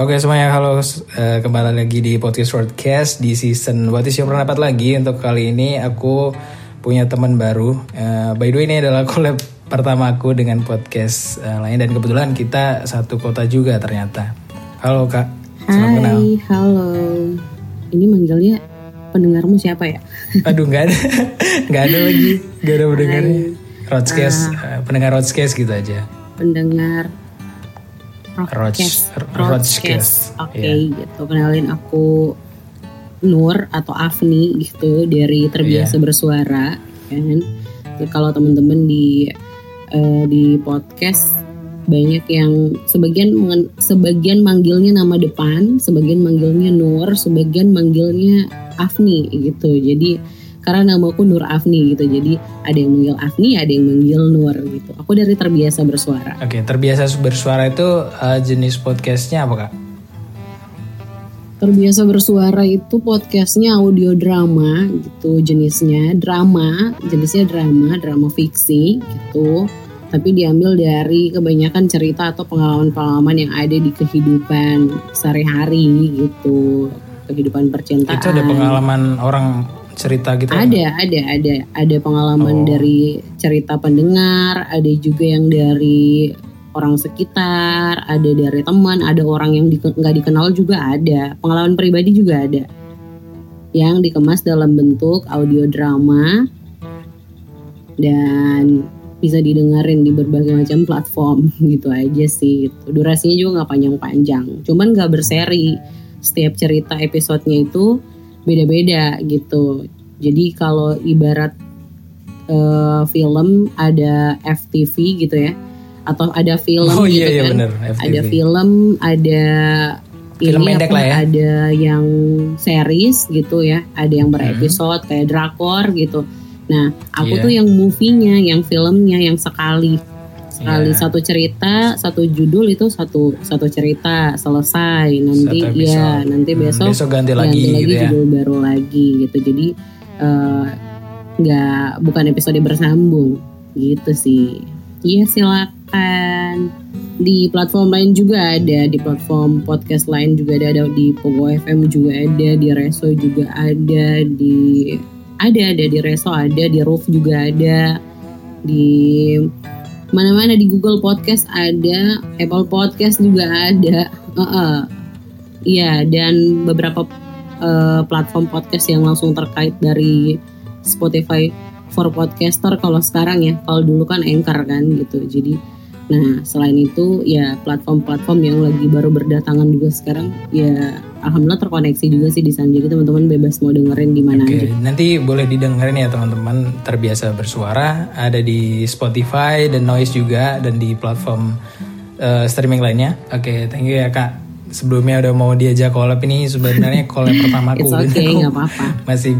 Oke semuanya halo uh, kembali lagi di podcast Broadcast di season What is your pendapat lagi? Untuk kali ini aku punya teman baru. Uh, by the way ini adalah collab pertama aku dengan podcast uh, lain. Dan kebetulan kita satu kota juga ternyata. Halo kak. Hai kenal. halo. Ini manggilnya pendengarmu siapa ya? Aduh nggak ada. Nggak ada lagi. Nggak ada pendengarnya. Rodscast uh, pendengar Rodscast gitu aja. Pendengar Rodscast Rodscast oke okay, yeah. gitu kenalin aku Nur atau Afni gitu dari terbiasa yeah. bersuara kan kalau teman-teman di uh, di podcast banyak yang sebagian sebagian manggilnya nama depan, sebagian manggilnya Nur, sebagian manggilnya Afni gitu. Jadi karena namaku Nur Afni gitu. Jadi ada yang manggil Afni, ada yang manggil Nur gitu. Aku dari terbiasa bersuara. Oke, terbiasa bersuara itu uh, jenis podcastnya apa kak? Terbiasa bersuara itu podcastnya audio drama gitu jenisnya drama jenisnya drama drama fiksi gitu tapi diambil dari kebanyakan cerita atau pengalaman-pengalaman yang ada di kehidupan sehari-hari gitu kehidupan percintaan itu ada pengalaman orang cerita gitu ada ada ada ada pengalaman oh. dari cerita pendengar ada juga yang dari orang sekitar, ada dari teman, ada orang yang nggak di, dikenal juga ada, pengalaman pribadi juga ada, yang dikemas dalam bentuk audio drama dan bisa didengarin di berbagai macam platform gitu aja sih. Gitu. Durasinya juga nggak panjang-panjang, cuman nggak berseri. Setiap cerita episodenya itu beda-beda gitu. Jadi kalau ibarat uh, film ada FTV gitu ya atau ada film oh, gitu iya, iya, kan. Bener, ada film, ada film ini apa, ya. ada yang series gitu ya, ada yang berepisode hmm. kayak drakor gitu. Nah, aku yeah. tuh yang movie-nya, yang filmnya, yang sekali sekali yeah. satu cerita, satu judul itu satu satu cerita selesai. Nanti ya, nanti hmm, besok, besok ganti lagi, ganti lagi gitu ya. judul baru lagi gitu. Jadi eh, nggak uh, bukan episode bersambung gitu sih. Iya silakan. Di platform lain juga ada, di platform podcast lain juga ada, ada di Pogo FM juga ada, di Reso juga ada, di ada ada di Reso ada, di Roof juga ada, di mana-mana di Google Podcast ada, Apple Podcast juga ada. Uh -uh. Iya dan beberapa uh, platform podcast yang langsung terkait dari Spotify for podcaster kalau sekarang ya kalau dulu kan anchor kan gitu jadi nah selain itu ya platform-platform yang lagi baru berdatangan juga sekarang ya alhamdulillah terkoneksi juga sih di sana jadi teman-teman bebas mau dengerin di mana okay. aja nanti boleh didengerin ya teman-teman terbiasa bersuara ada di Spotify dan Noise juga dan di platform uh, streaming lainnya oke okay, thank you ya kak sebelumnya udah mau diajak collab ini sebenarnya collab pertamaku. It's okay, nggak apa-apa. Masih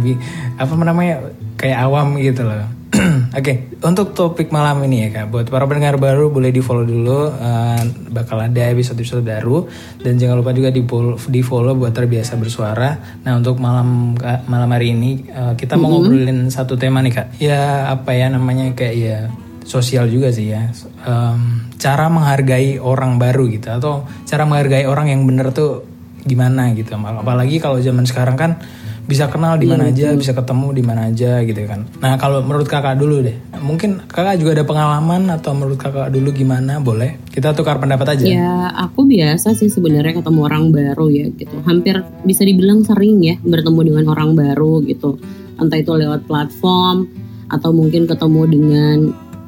apa namanya kayak awam gitu loh. Oke, okay, untuk topik malam ini ya kak, buat para pendengar baru boleh di follow dulu, uh, bakal ada episode-episode baru. Dan jangan lupa juga di follow, di follow buat terbiasa bersuara. Nah untuk malam malam hari ini uh, kita mau mm -hmm. ngobrolin satu tema nih kak, ya apa ya namanya kayak ya sosial juga sih ya, um, cara menghargai orang baru gitu atau cara menghargai orang yang bener tuh gimana gitu, apalagi kalau zaman sekarang kan bisa kenal di mana iya, aja, bisa ketemu di mana aja gitu kan. Nah kalau menurut kakak dulu deh, mungkin kakak juga ada pengalaman atau menurut kakak dulu gimana? Boleh kita tukar pendapat aja. Ya aku biasa sih sebenarnya ketemu orang baru ya gitu. Hampir bisa dibilang sering ya bertemu dengan orang baru gitu. Entah itu lewat platform atau mungkin ketemu dengan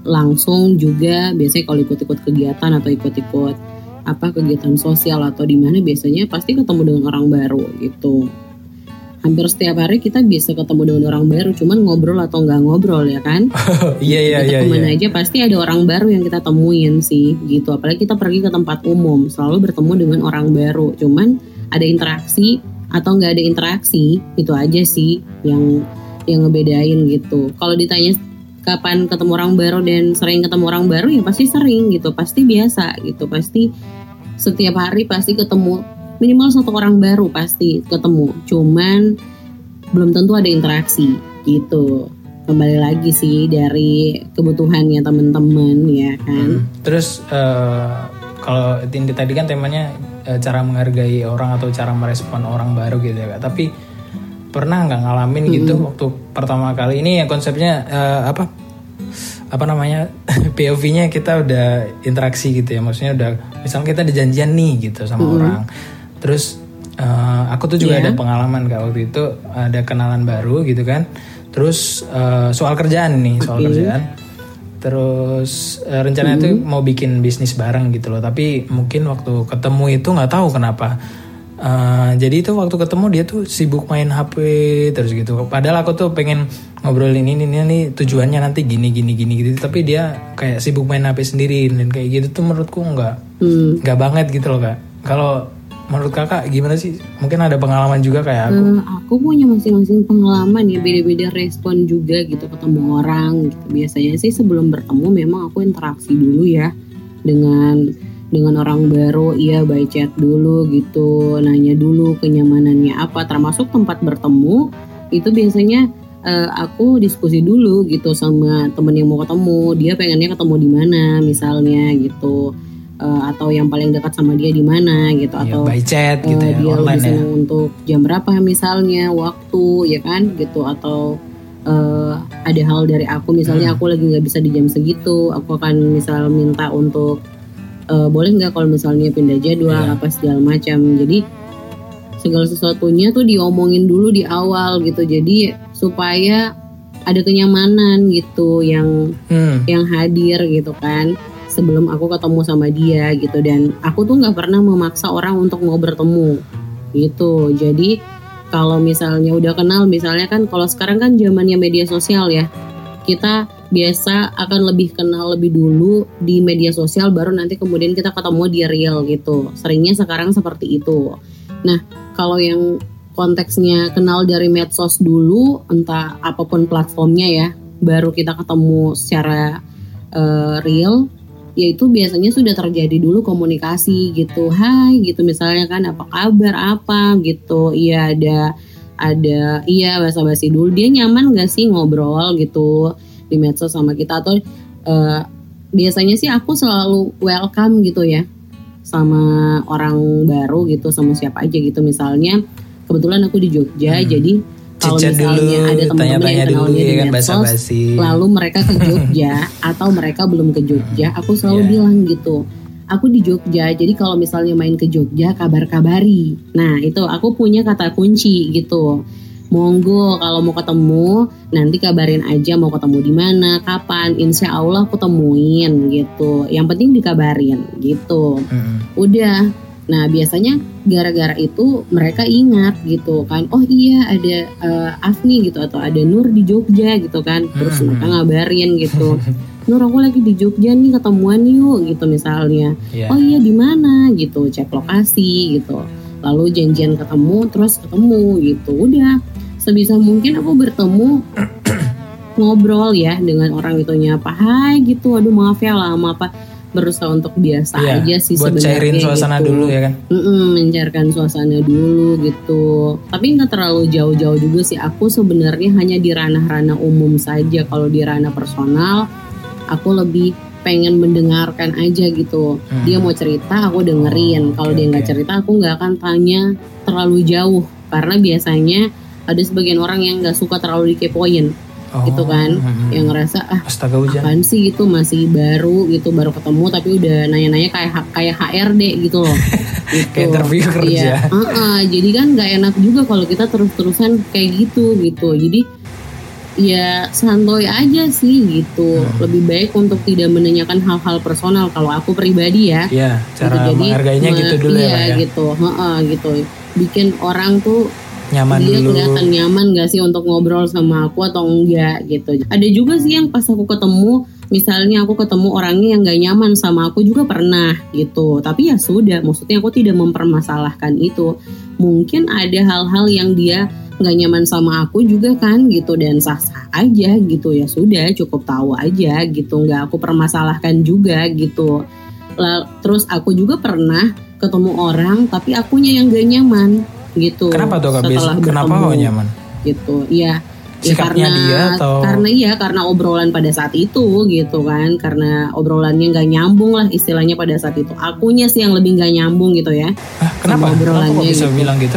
langsung juga. Biasanya kalau ikut-ikut kegiatan atau ikut-ikut apa kegiatan sosial atau di mana biasanya pasti ketemu dengan orang baru gitu hampir setiap hari kita bisa ketemu dengan orang baru cuman ngobrol atau nggak ngobrol ya kan? Iya iya iya ke mana iya. aja pasti ada orang baru yang kita temuin sih gitu. Apalagi kita pergi ke tempat umum selalu bertemu dengan orang baru. Cuman ada interaksi atau nggak ada interaksi itu aja sih yang yang ngebedain gitu. Kalau ditanya kapan ketemu orang baru dan sering ketemu orang baru ya pasti sering gitu. Pasti biasa gitu. Pasti setiap hari pasti ketemu minimal satu orang baru pasti ketemu. Cuman belum tentu ada interaksi gitu. Kembali lagi sih dari kebutuhannya teman-teman ya kan? Hmm. terus uh, kalau ini tadi kan temanya eh, cara menghargai orang atau cara merespon orang baru gitu ya tapi pernah nggak ngalamin gitu waktu pertama kali? Ini yang konsepnya eh, apa? Apa namanya? POV-nya kita udah interaksi gitu ya. Maksudnya udah misalnya kita ada janjian nih gitu sama orang terus eh, aku tuh juga Iya. ada pengalaman kak waktu itu ada kenalan baru gitu kan. Terus eh, soal kerjaan nih soal kerjaan. Terus eh, rencananya tuh mau bikin bisnis bareng gitu loh. Tapi mungkin waktu ketemu itu nggak tahu kenapa. Eh, jadi itu waktu ketemu dia tuh sibuk main HP terus gitu. Padahal aku tuh pengen ngobrolin ini ini, ini tujuannya nanti gini gini gini gitu tapi dia kayak sibuk main HP sendiri dan kayak gitu tuh menurutku nggak Hmm. nggak banget gitu loh kak. Kalau menurut kakak gimana sih? Mungkin ada pengalaman juga kayak aku. Eh, aku punya masing-masing pengalaman ya beda-beda respon juga gitu ketemu orang gitu. Biasanya sih sebelum bertemu memang aku interaksi dulu ya dengan dengan orang baru. Iya by chat dulu gitu nanya dulu kenyamanannya apa. Termasuk tempat bertemu itu biasanya eh, aku diskusi dulu gitu sama temen yang mau ketemu. Dia pengennya ketemu di mana misalnya gitu Eh, atau yang paling dekat sama dia di mana gitu ya, atau by chat gitu Eh, ya dia lebih online ya. senang untuk jam berapa misalnya waktu ya kan gitu atau eh, ada hal dari aku misalnya Hmm. aku lagi nggak bisa di jam segitu aku akan misal minta untuk eh, boleh nggak kalau misalnya pindah jadwal Iya. apa segala macam. Jadi segala sesuatunya tuh diomongin dulu di awal gitu. Jadi supaya ada kenyamanan gitu yang Hmm, yang hadir gitu kan sebelum aku ketemu sama dia gitu. Dan aku tuh nggak pernah memaksa orang untuk mau bertemu gitu. Jadi kalau misalnya udah kenal misalnya kan kalau sekarang kan zamannya media sosial ya kita biasa akan lebih kenal lebih dulu di media sosial baru nanti kemudian kita ketemu di real gitu. Seringnya sekarang seperti itu. Nah kalau yang konteksnya kenal dari medsos dulu entah apa pun platformnya ya baru kita ketemu secara eh, real yaitu biasanya sudah terjadi dulu komunikasi gitu. Hai gitu misalnya kan apa kabar apa gitu. Iya ada ada iya basa-basi dulu. Dia nyaman gak sih ngobrol gitu di medsos sama kita? Atau eh, biasanya sih aku selalu welcome gitu ya sama orang baru gitu sama siapa aja gitu. Misalnya kebetulan aku di Jogja Hmm. jadi kalau Cicat misalnya dulu, ada teman-teman yang dulu kenalnya di ya kan medsos lalu mereka ke Jogja atau mereka belum ke Jogja, aku selalu Iya. bilang gitu. Aku di Jogja, jadi kalau misalnya main ke Jogja kabar-kabari. Nah itu aku punya kata kunci gitu. Monggo kalau mau ketemu nanti kabarin aja mau ketemu di mana, kapan. Insya Allah aku temuin gitu. Yang penting dikabarin gitu Mm-mm. udah nah biasanya gara-gara itu mereka ingat gitu kan oh iya ada eh, Afni gitu atau ada Nur di Jogja gitu kan. Terus Hmm. mereka ngabarin gitu Nur aku lagi di Jogja nih ketemuan yuk gitu misalnya. Iya. oh iya di mana? gitu cek lokasi gitu. Lalu janjian ketemu terus ketemu gitu udah. Sebisa mungkin aku bertemu ngobrol ya dengan orang itunya apa hai gitu aduh maaf ya lama apa berusaha untuk biasa Iya, aja sih buat sebenarnya cairin suasana gitu. dulu ya kan? Mm-mm, mencairkan suasana dulu gitu. Tapi nggak terlalu jauh-jauh juga sih. Aku sebenarnya hanya di ranah-ranah umum saja. Kalau di ranah personal aku lebih pengen mendengarkan aja gitu. Hmm. dia mau cerita aku dengerin. Kalau oke, dia nggak oke. cerita aku nggak akan tanya terlalu jauh. Karena biasanya ada sebagian orang yang nggak suka terlalu dikepoin Oh, gitu kan mm-mm. yang ngerasa ah astaga hujan apaan sih gitu masih baru gitu baru ketemu tapi udah nanya-nanya kayak kayak HRD gitu loh gitu. Kayak interview kerja. Iya. Heeh, jadi kan nggak enak juga kalau kita terus-terusan kayak gitu gitu jadi ya santuy aja sih gitu Hmm. lebih baik untuk tidak menanyakan hal-hal personal kalau aku pribadi ya Iya, cara Gitu. Jadi, menghargainya me- gitu dulu iya, ya, ya. gitu Heeh, gitu bikin orang tuh Nyaman dia dulu. kelihatan nyaman gak sih untuk ngobrol sama aku atau enggak gitu. Ada juga sih yang pas aku ketemu, misalnya aku ketemu orangnya yang gak nyaman sama aku juga pernah gitu. Tapi ya sudah, maksudnya aku tidak mempermasalahkan itu. Mungkin ada hal-hal yang dia nggak nyaman sama aku juga kan gitu dan sah-sah aja gitu ya sudah cukup tahu aja gitu nggak aku permasalahkan juga gitu Lah, terus aku juga pernah ketemu orang tapi akunya yang gak nyaman gitu Kenapa tuh Kak? setelah Biasa- Kenapa kok nyaman? gitu ya Ya, karena dia atau karena iya karena obrolan pada saat itu gitu kan karena obrolannya nggak nyambung lah istilahnya pada saat itu akunya sih yang lebih nggak nyambung gitu ya Hah, kenapa? obrolannya Kenapa bisa gitu. bilang gitu?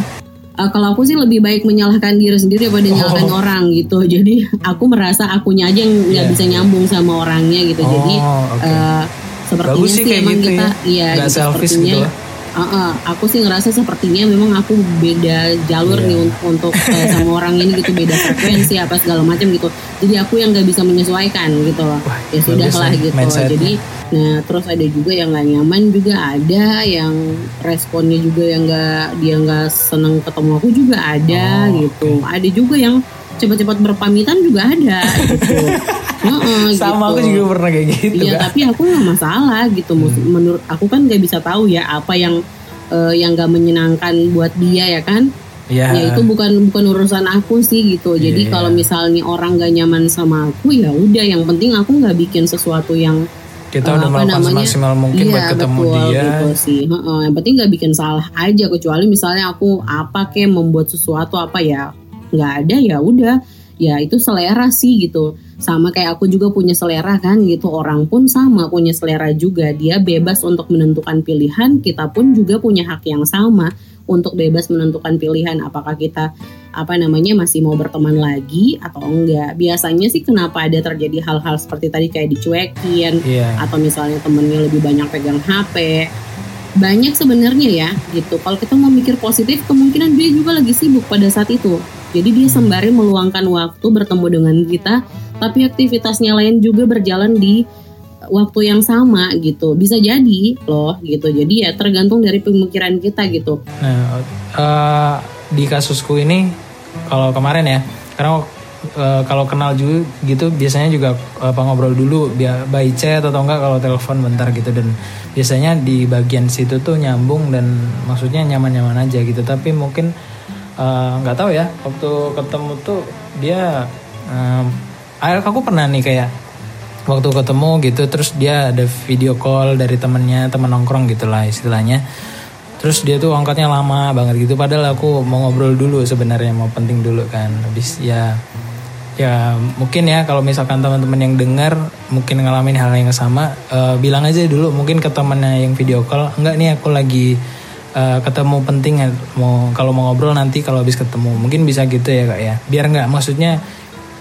Eh, kalau aku sih lebih baik menyalahkan diri sendiri daripada menyalahkan Oh. orang gitu jadi aku merasa akunya aja yang nggak Iya. bisa nyambung sama orangnya gitu jadi Oh, oke. eh, sepertinya Bagus sih sih kayak emang gitu kita ya. iya Nggak gitu, selfish gitu lah. Uh, uh, aku sih ngerasa sepertinya memang aku beda jalur Iya. nih untuk, untuk eh, sama orang ini gitu beda frekuensi apa segala macam gitu. Jadi aku yang nggak bisa menyesuaikan gitu loh. Wah, ya sudah lah gitu. jadi nah terus ada juga yang nggak nyaman juga ada yang responnya juga yang nggak dia nggak seneng ketemu aku juga ada Oh, gitu. ada juga yang cepat-cepat berpamitan juga ada gitu Heeh, Sama aku gitu. juga pernah kayak gitu Iya tapi aku nggak masalah gitu. Hmm. Menurut aku kan nggak bisa tahu ya apa yang eh, yang nggak menyenangkan buat dia ya kan. Iya. Ya itu bukan bukan urusan aku sih gitu. Jadi Iya. kalau misalnya orang nggak nyaman sama aku ya udah. Yang penting aku nggak bikin sesuatu yang kita eh, udah apa melakukan namanya? semaksimal mungkin buat iya, ketemu betul, dia. gitu sih. Heeh, yang penting nggak bikin salah aja kecuali misalnya aku apa kayak membuat sesuatu apa ya nggak ada ya udah. Ya itu selera sih gitu. Sama kayak aku juga punya selera kan gitu. Orang pun sama punya selera juga. Dia bebas untuk menentukan pilihan kita pun juga punya hak yang sama untuk bebas menentukan pilihan. Apakah kita apa namanya masih mau berteman lagi atau enggak. Biasanya sih kenapa ada terjadi hal-hal seperti tadi kayak dicuekin Iya. atau misalnya temennya lebih banyak pegang HP banyak sebenarnya ya gitu. Kalau kita mau mikir positif kemungkinan dia juga lagi sibuk pada saat itu jadi dia sembari meluangkan waktu bertemu dengan kita tapi aktivitasnya lain juga berjalan di waktu yang sama gitu. Bisa jadi loh gitu. Jadi ya tergantung dari pemikiran kita gitu. Nah, eh, di kasusku ini kalau kemarin ya, karena eh, kalau kenal juga gitu biasanya juga apa ngobrol dulu biar by chat atau enggak kalau telepon bentar gitu. Dan biasanya di bagian situ tuh nyambung dan maksudnya nyaman-nyaman aja gitu. Tapi mungkin eh, nggak tahu ya waktu ketemu tuh dia eh, aku pernah nih kayak waktu ketemu gitu terus dia ada video call dari temennya teman nongkrong gitulah istilahnya. Terus dia tuh angkatnya lama banget gitu padahal aku mau ngobrol dulu sebenarnya mau penting dulu kan. Habis ya ya mungkin ya kalau misalkan teman-teman yang dengar mungkin ngalamin hal yang sama eh, bilang aja dulu mungkin ke temannya yang video call enggak nih aku lagi eh, ketemu penting ya. Mau kalau mau ngobrol nanti kalau habis ketemu. Mungkin bisa gitu ya kak ya. Biar nggak maksudnya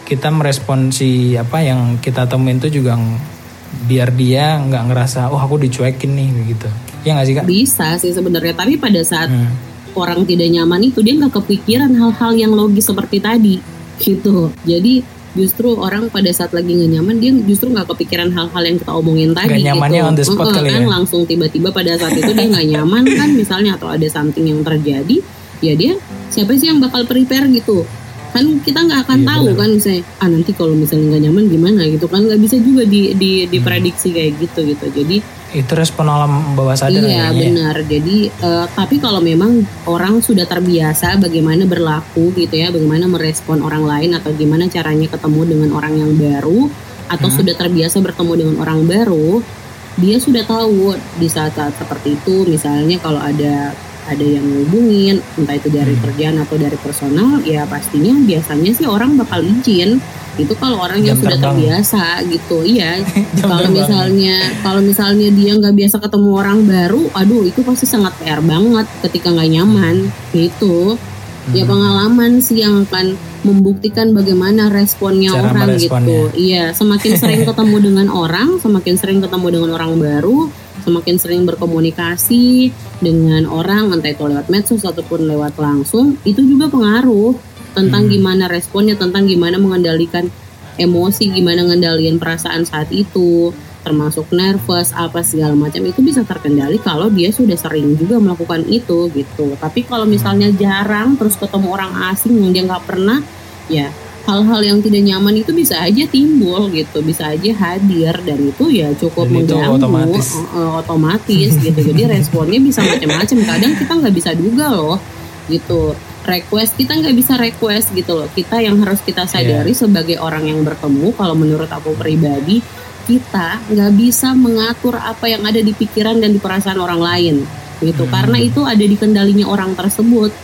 kita merespon si apa yang kita temuin tuh juga biar dia nggak ngerasa oh aku dicuekin nih gitu. Ya nggak sih kak? Bisa sih sebenarnya tapi pada saat Hmm. orang tidak nyaman itu dia nggak kepikiran hal-hal yang logis seperti tadi gitu. Jadi justru orang pada saat lagi nggak nyaman dia justru nggak kepikiran hal-hal yang kita omongin tadi Nggak nyamannya gitu. on the spot kali kan ya? langsung tiba-tiba pada saat itu dia nggak nyaman kan misalnya atau ada something yang terjadi ya dia siapa sih yang bakal prepare gitu kan kita nggak akan Iya, tahu benar. kan misalnya ah nanti kalau misalnya nggak nyaman gimana gitu kan nggak bisa juga di, di diprediksi kayak gitu gitu jadi itu respon alam bawah sadar Iya ya. benar. Jadi eh, tapi kalau memang orang sudah terbiasa bagaimana berlaku gitu ya, bagaimana merespon orang lain atau gimana caranya ketemu dengan orang yang baru atau Hmm. sudah terbiasa bertemu dengan orang baru, dia sudah tahu di saat-saat seperti itu misalnya kalau ada ada yang ngubungin entah itu dari Hmm. kerjaan atau dari personal ya pastinya biasanya sih orang bakal izin itu kalau orang yang sudah terbang. terbiasa gitu iya kalau misalnya kalau misalnya dia nggak biasa ketemu orang baru aduh itu pasti sangat PR banget ketika nggak nyaman gitu ya Hmm. pengalaman sih yang akan membuktikan bagaimana responnya Cara orang gitu iya semakin sering ketemu dengan orang semakin sering ketemu dengan orang baru semakin sering berkomunikasi dengan orang entah itu lewat medsos ataupun lewat langsung itu juga pengaruh tentang Hmm. gimana responnya tentang gimana mengendalikan emosi gimana ngendaliin perasaan saat itu termasuk nervous apa segala macam itu bisa terkendali kalau dia sudah sering juga melakukan itu gitu tapi kalau misalnya jarang terus ketemu orang asing yang dia nggak pernah ya hal-hal yang tidak nyaman itu bisa aja timbul gitu bisa aja hadir dan itu ya cukup Dan itu mengganggu. otomatis. eh, otomatis gitu. Jadi responnya bisa macam-macam. Kadang kita nggak bisa duga loh gitu. Request kita nggak bisa request gitu loh. Kita yang harus kita sadari Iya. sebagai orang yang bertemu kalau menurut aku pribadi kita nggak bisa mengatur apa yang ada di pikiran dan di perasaan orang lain gitu. Hmm. karena itu ada di kendalinya orang tersebut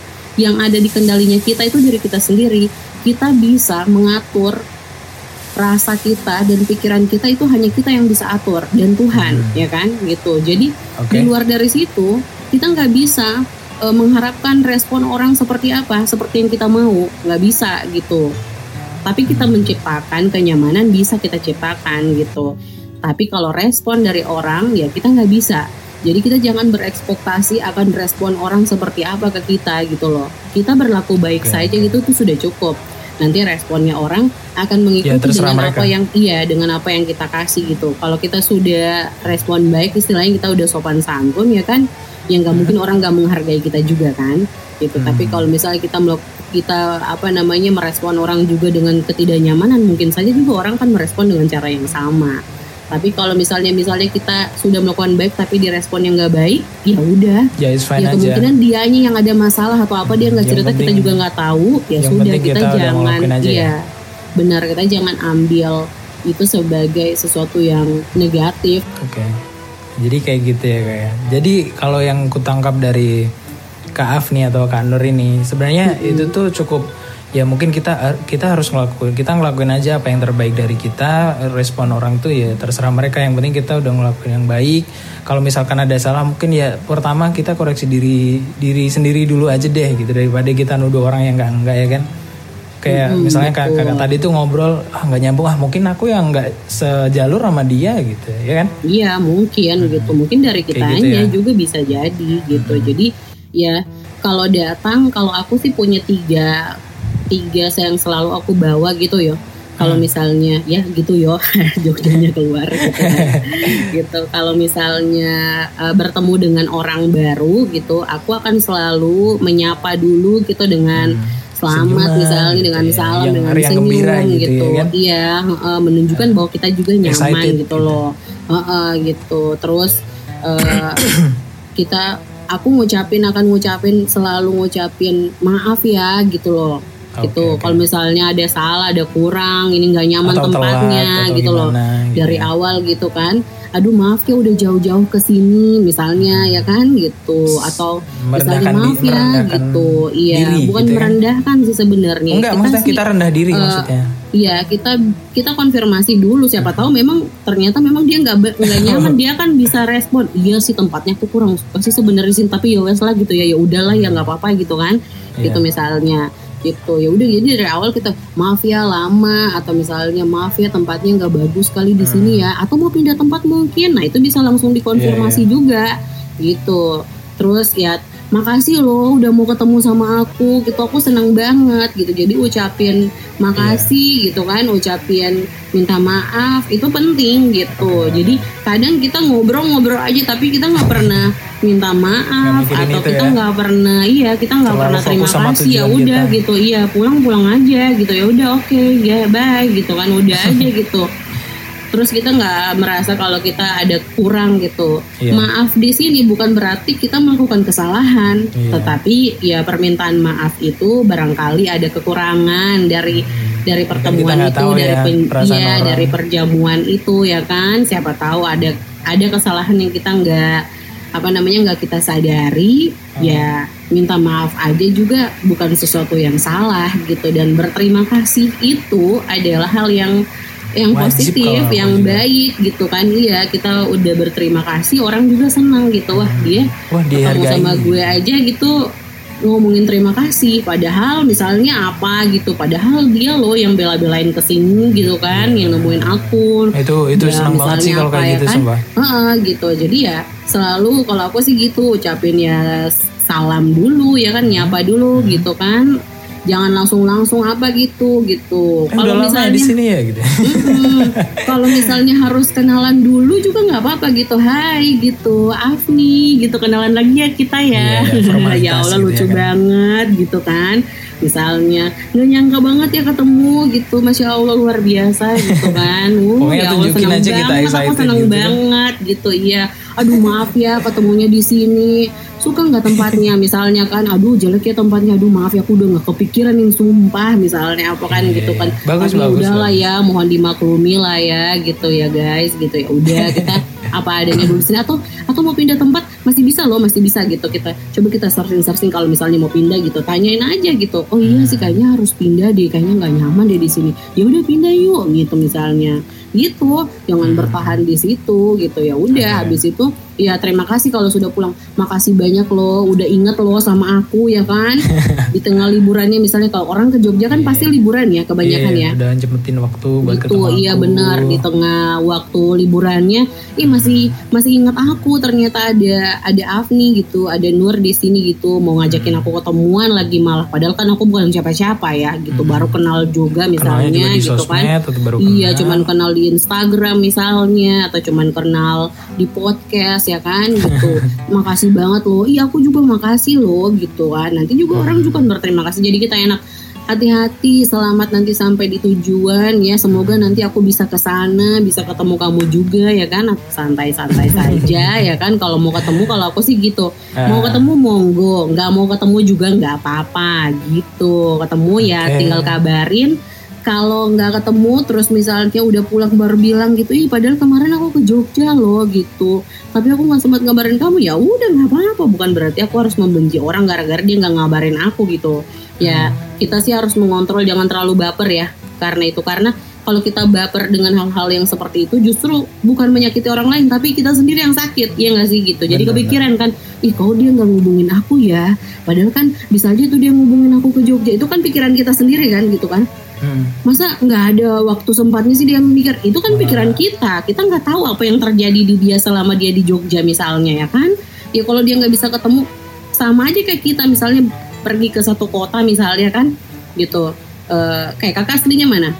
yang ada di kendalinya kita itu diri kita sendiri. Kita bisa mengatur rasa kita dan pikiran kita itu hanya kita yang bisa atur dan Tuhan hmm. ya kan? Gitu. Jadi okay. di luar dari situ kita nggak bisa e, mengharapkan respon orang seperti apa seperti yang kita mau. Nggak bisa gitu. Tapi kita hmm. menciptakan kenyamanan bisa kita ciptakan gitu. Tapi kalau respon dari orang ya kita nggak bisa jadi kita jangan berekspektasi akan respon orang seperti apa ke kita gitu loh. Kita berlaku baik okay. saja gitu tuh sudah cukup. Nanti responnya orang akan mengikuti ya, dengan mereka. apa yang iya dengan apa yang kita kasih gitu. Kalau kita sudah respon baik istilahnya kita udah sopan santun ya kan? Yang nggak mungkin orang nggak menghargai kita juga kan? Gitu. Hmm. tapi kalau misalnya kita kita apa namanya merespon orang juga dengan ketidaknyamanan mungkin saja juga orang kan merespon dengan cara yang sama tapi kalau misalnya misalnya kita sudah melakukan baik tapi direspon yang nggak baik, ya udah. Ya, ya kemungkinan dia dianya yang ada masalah atau apa dia nggak cerita kita juga nggak tahu. Ya sudah kita, kita jangan aja ya, ya. Benar kita jangan ambil itu sebagai sesuatu yang negatif. Oke. Okay. Jadi kayak gitu ya kayak. Jadi kalau yang kutangkap dari Kak Afni atau Kak Nur ini sebenarnya mm -hmm. itu tuh cukup ya mungkin kita kita harus ngelakuin kita ngelakuin aja apa yang terbaik dari kita respon orang tuh ya terserah mereka. Yang penting kita udah ngelakuin yang baik. Kalau misalkan ada salah mungkin ya pertama kita koreksi diri diri sendiri dulu aja deh gitu daripada kita nuduh orang yang enggak enggak ya kan? Kayak hmm, misalnya kakak, kakak tadi tuh ngobrol ah nggak nyambung. Ah mungkin aku yang nggak sejalur sama dia gitu ya kan? Iya mungkin hmm. gitu. Mungkin dari kita gitu ya. juga bisa jadi gitu. Hmm. jadi ya kalau datang kalau aku sih punya tiga tiga yang selalu aku bawa gitu ya kalau hmm. misalnya ya gitu yo Jogjanya keluar gitu, kan. gitu. kalau misalnya uh, bertemu dengan orang baru gitu aku akan selalu menyapa dulu gitu dengan hmm. selamat Senyuman, misalnya gitu dengan ya. salam yang dengan senyum gitu, gitu ya kan? iya uh, menunjukkan bahwa kita juga nyaman Excited, gitu loh uh, uh, gitu terus uh, kita aku ngucapin akan ngucapin selalu ngucapin maaf ya gitu loh okay, gitu. Okay. Kalau misalnya ada salah, ada kurang, ini nggak nyaman atau tempatnya telat, gitu loh. Gitu dari ya. awal gitu kan. Aduh maaf ya udah jauh-jauh ke sini misalnya ya kan gitu atau misalnya maaf di, ya gitu. Iya, diri, bukan gitu ya. merendahkan sih sebenarnya. Enggak, kita maksudnya sih, kita rendah diri uh, maksudnya. Iya, kita kita konfirmasi dulu siapa tahu memang ternyata memang dia nggak nggak nyaman, dia kan bisa respon. Iya sih tempatnya tuh kurang sih sebenarnya sih, tapi ya wes lah gitu ya. Ya udahlah ya nggak apa-apa gitu kan. Yeah. Gitu misalnya gitu. Ya udah jadi dari awal kita maaf ya lama atau misalnya maaf ya tempatnya nggak bagus sekali di sini ya atau mau pindah tempat mungkin. Nah itu bisa langsung dikonfirmasi yeah, yeah. juga gitu. Terus ya makasih loh udah mau ketemu sama aku gitu. Aku senang banget gitu. Jadi ucapin makasih yeah. gitu kan. Ucapin minta maaf itu penting gitu. Jadi kadang kita ngobrol-ngobrol aja tapi kita nggak pernah minta maaf atau kita ya? nggak ya? pernah iya kita nggak pernah terima kasih. Ya udah gitu. Iya pulang-pulang aja gitu. Ya udah oke okay, ya bye gitu kan. Udah aja gitu terus kita nggak merasa kalau kita ada kurang gitu. Yeah. Maaf di sini bukan berarti kita melakukan kesalahan, yeah. tetapi ya permintaan maaf itu barangkali ada kekurangan dari hmm. dari pertemuan itu, dari ya, pen, ya dari perjamuan itu ya kan. Siapa tahu ada ada kesalahan yang kita nggak apa namanya nggak kita sadari hmm. ya minta maaf aja juga bukan sesuatu yang salah gitu dan berterima kasih itu adalah hal yang yang Wajib positif, yang juga. baik gitu kan. Iya kita udah berterima kasih orang juga senang gitu. Wah dia wah ketemu sama gue aja gitu ngomongin terima kasih. Padahal misalnya apa gitu padahal dia loh yang bela-belain ke sini gitu kan yeah. yang nemuin akun. Itu itu ya, senang banget sih kalau kayak ya gitu kan? uh, gitu. Jadi ya selalu kalau aku sih gitu ucapin ya salam dulu ya kan nyapa dulu hmm. gitu kan jangan langsung langsung apa gitu gitu. Eh, kalau misalnya di sini ya gitu. kalau misalnya harus kenalan dulu juga nggak apa-apa gitu. Hai gitu, Afni gitu kenalan lagi ya kita ya. Yeah, ya Allah gitu lucu ya, kan? banget gitu kan. Misalnya nggak nyangka banget ya ketemu gitu, masya Allah luar biasa gitu kan. Uh, ya Allah senang banget, aku senang gitu kan? banget gitu. Iya, aduh maaf ya ketemunya di sini suka nggak tempatnya? Misalnya kan aduh jelek ya tempatnya. Aduh maaf ya aku udah nggak kepikiran yang sumpah misalnya apa kan gitu kan. bagus, tapi bagus, udahlah bagus. ya mohon dimaklumi lah ya gitu ya guys gitu ya. Udah kita apa adanya dulu. Sini atau atau mau pindah tempat masih bisa loh masih bisa gitu. Kita coba kita searching searching kalau misalnya mau pindah gitu. Tanyain aja gitu. Oh iya sih kayaknya harus pindah deh kayaknya nggak nyaman deh di sini. Ya udah pindah yuk gitu misalnya. Gitu jangan bertahan di situ gitu. Ya udah habis itu ya terima kasih kalau sudah pulang. Makasih banyak loh udah inget loh sama aku ya kan? Di tengah liburannya misalnya kalau orang ke Jogja kan pasti liburan ya kebanyakan Iya, ya? udah nyempetin waktu buat gitu ketemu iya benar di tengah waktu liburannya. Ih masih masih ingat aku ternyata ada ada Afni gitu ada Nur di sini gitu mau ngajakin aku ketemuan lagi malah. Padahal kan aku bukan siapa-siapa ya gitu. Baru kenal juga Hmm. Kenalnya misalnya juga di gitu kan. sosmed baru iya cuman kenal di Instagram misalnya atau cuman kenal di podcast ya kan gitu. Makasih banget loh. Iya aku juga makasih loh gitu kan. Nanti juga Hmm. orang juga berterima kasih. Jadi kita enak. Hati-hati selamat nanti sampai di tujuan ya. Semoga nanti aku bisa ke sana bisa ketemu kamu juga ya kan. Santai-santai saja ya kan. Kalau mau ketemu kalau aku sih gitu. Mau Ah. ketemu monggo. Nggak mau ketemu juga nggak apa-apa gitu. Ketemu ya Oke. tinggal kabarin kalau nggak ketemu terus misalnya udah pulang baru bilang gitu ih padahal kemarin aku ke Jogja loh gitu. Tapi aku nggak sempat ngabarin kamu. Ya udah nggak apa-apa. Bukan berarti aku harus membenci orang gara-gara dia nggak ngabarin aku gitu. Ya kita sih harus mengontrol. Jangan terlalu baper ya karena itu. Karena kalau kita baper dengan hal-hal yang seperti itu justru bukan menyakiti orang lain tapi kita sendiri yang sakit. Ya nggak sih gitu. Jadi Benar, kepikiran kan ih kok dia nggak ngubungin aku ya? Padahal kan bisa aja tuh dia ngubungin aku ke Jogja. Itu kan pikiran kita sendiri kan gitu kan Hmm. masa nggak ada waktu sempatnya sih dia mikir? Itu kan pikiran kita. Kita nggak tahu apa yang terjadi di dia selama dia di Jogja misalnya ya kan? Ya kalau dia nggak bisa ketemu sama aja kayak kita. Misalnya pergi ke satu kota misalnya kan? Gitu. Eh, kayak kakak aslinya mana?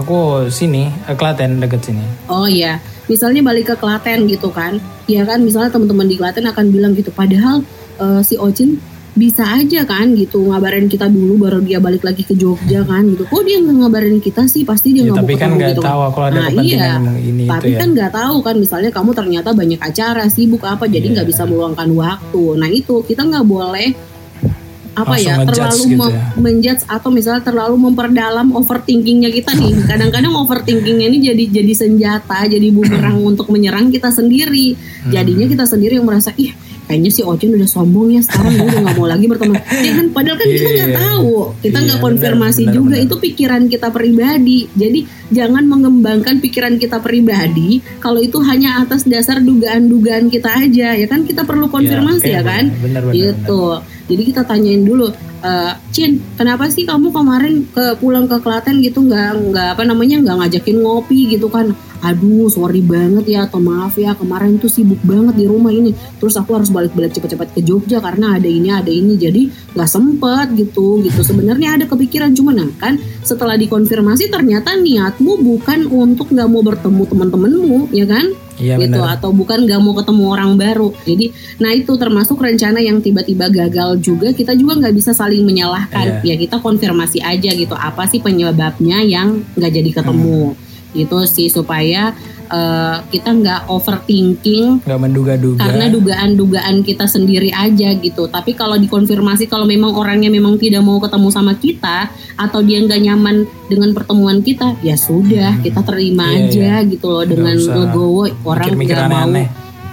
Aku sini, eh, Klaten deket sini. Oh iya, misalnya balik ke Klaten gitu kan, ya kan? Misalnya teman-teman di Klaten akan bilang gitu, padahal eh, si Ocin bisa aja kan gitu ngabarin kita dulu baru dia balik lagi ke Jogja kan gitu. Kok dia nggak ngabarin kita sih? Pasti dia Ya, nggak tapi mau kan ketemu nggak gitu tahu kan. kalau ada Nah, iya. yang ini Tapi itu ya. kan nggak tahu kan misalnya kamu ternyata banyak acara sibuk apa jadi nggak Iya. bisa meluangkan waktu. Nah itu kita nggak boleh apa Langsung ya terlalu gitu ya. menjudge atau misalnya terlalu memperdalam overthinkingnya kita nih kadang-kadang overthinkingnya ini jadi jadi senjata jadi bumerang untuk menyerang kita sendiri Hmm. jadinya kita sendiri yang merasa ih kayaknya si Ocin udah sombong ya sekarang dia udah nggak mau lagi berteman. Ya kan padahal kan kita Iya, nggak iya. tahu. Kita Iya, nggak benar, konfirmasi juga. benar. itu pikiran kita pribadi. Jadi jangan mengembangkan pikiran kita pribadi kalau itu hanya atas dasar dugaan-dugaan kita aja. Ya kan kita perlu konfirmasi oke, ya, kan? benar, benar, gitu. jadi kita tanyain dulu eh, Cin kenapa sih kamu kemarin ke pulang ke Klaten gitu nggak nggak apa namanya nggak ngajakin ngopi gitu kan aduh sorry banget ya atau maaf ya kemarin tuh sibuk banget di rumah ini. Terus aku harus balik-balik cepet-cepet ke Jogja karena ada ini ada ini. Jadi nggak sempet gitu gitu. Sebenarnya ada kepikiran cuma nah kan setelah dikonfirmasi ternyata niatmu bukan untuk nggak mau bertemu teman-temanmu ya kan? Iya gitu benar. atau bukan nggak mau ketemu orang baru. Jadi nah itu termasuk rencana yang tiba-tiba gagal juga. Kita juga nggak bisa saling menyalahkan. Iya. ya kita konfirmasi aja gitu apa sih penyebabnya yang nggak jadi ketemu gitu sih supaya eh, kita nggak overthinking Nggak menduga-duga. karena dugaan-dugaan kita sendiri aja gitu. Tapi kalau dikonfirmasi kalau memang orangnya memang tidak mau ketemu sama kita atau dia nggak nyaman dengan pertemuan kita, ya sudah kita terima Iya, aja gitu loh dengan legowo orang nggak mau,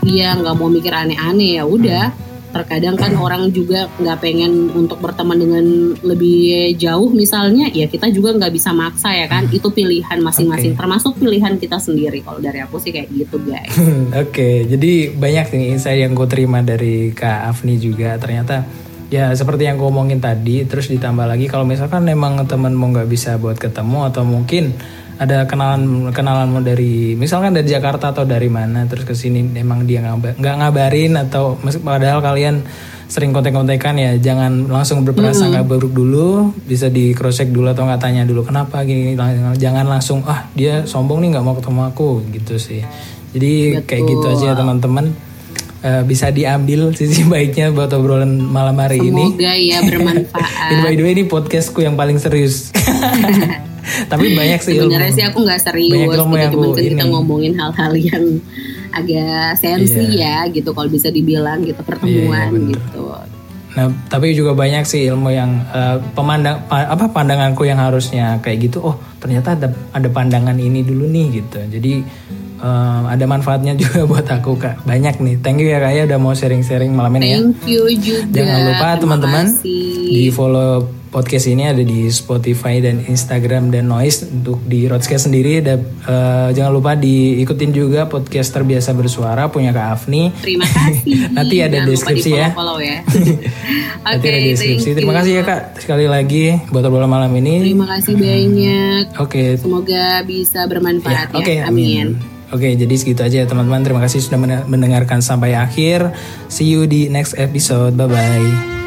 iya nggak mau mikir aneh-aneh ya udah. Terkadang kan orang juga nggak pengen untuk berteman dengan lebih jauh misalnya, ya kita juga nggak bisa maksa ya kan. Itu pilihan masing-masing, Oke. termasuk pilihan kita sendiri. Kalau dari aku sih kayak gitu guys. Oke, jadi banyak nih insight yang gue terima dari Kak Afni juga. Ternyata ya seperti yang gue omongin tadi, terus ditambah lagi kalau misalkan emang temenmu nggak bisa buat ketemu atau mungkin ada kenalan kenalanmu dari misalkan dari Jakarta atau dari mana terus ke sini emang dia nggak ngabarin atau padahal kalian sering kontek-kontekan ya jangan langsung berprasangka buruk dulu bisa di cross check dulu atau nggak tanya dulu kenapa? gini jangan langsung ah dia sombong nih nggak mau ketemu aku gitu sih. Jadi kayak gitu aja ya teman-teman. Eh, bisa diambil sisi baiknya buat obrolan malam hari ini. Semoga ya bermanfaat. By the way ini podcastku yang paling serius tapi banyak sih ilmu Sebenarnya sih aku nggak serius, Banyak ilmu gitu. yang cuman kan kita ini. ngomongin hal-hal yang agak sensi ya gitu kalau bisa dibilang gitu pertemuan Iya, iya, bener. gitu. Nah, tapi juga banyak sih ilmu yang eh, pemandang pa- apa pandanganku yang harusnya kayak gitu. Oh, ternyata ada ada pandangan ini dulu nih gitu. Jadi eh, ada manfaatnya juga buat aku kak. Banyak nih. Thank you ya kak ya udah mau sharing-sharing malam ini ya. Thank you juga. Jangan lupa teman-teman di follow podcast ini ada di Spotify dan Instagram dan Noise untuk di Rodscast sendiri. Dan eh, jangan lupa diikutin juga podcast terbiasa bersuara punya Kak Afni. Terima kasih. Nanti ada Jangan lupa deskripsi ya. di-follow-follow ya. Nanti Oke, ada deskripsi. Terima kasih ya Kak sekali lagi buat obrolan malam ini. Terima kasih banyak. Oke. Semoga bisa bermanfaat ya. Oke, Amin. amin. Oke, jadi segitu aja ya teman-teman. Terima kasih sudah men- mendengarkan sampai akhir. See you di next episode. Bye bye.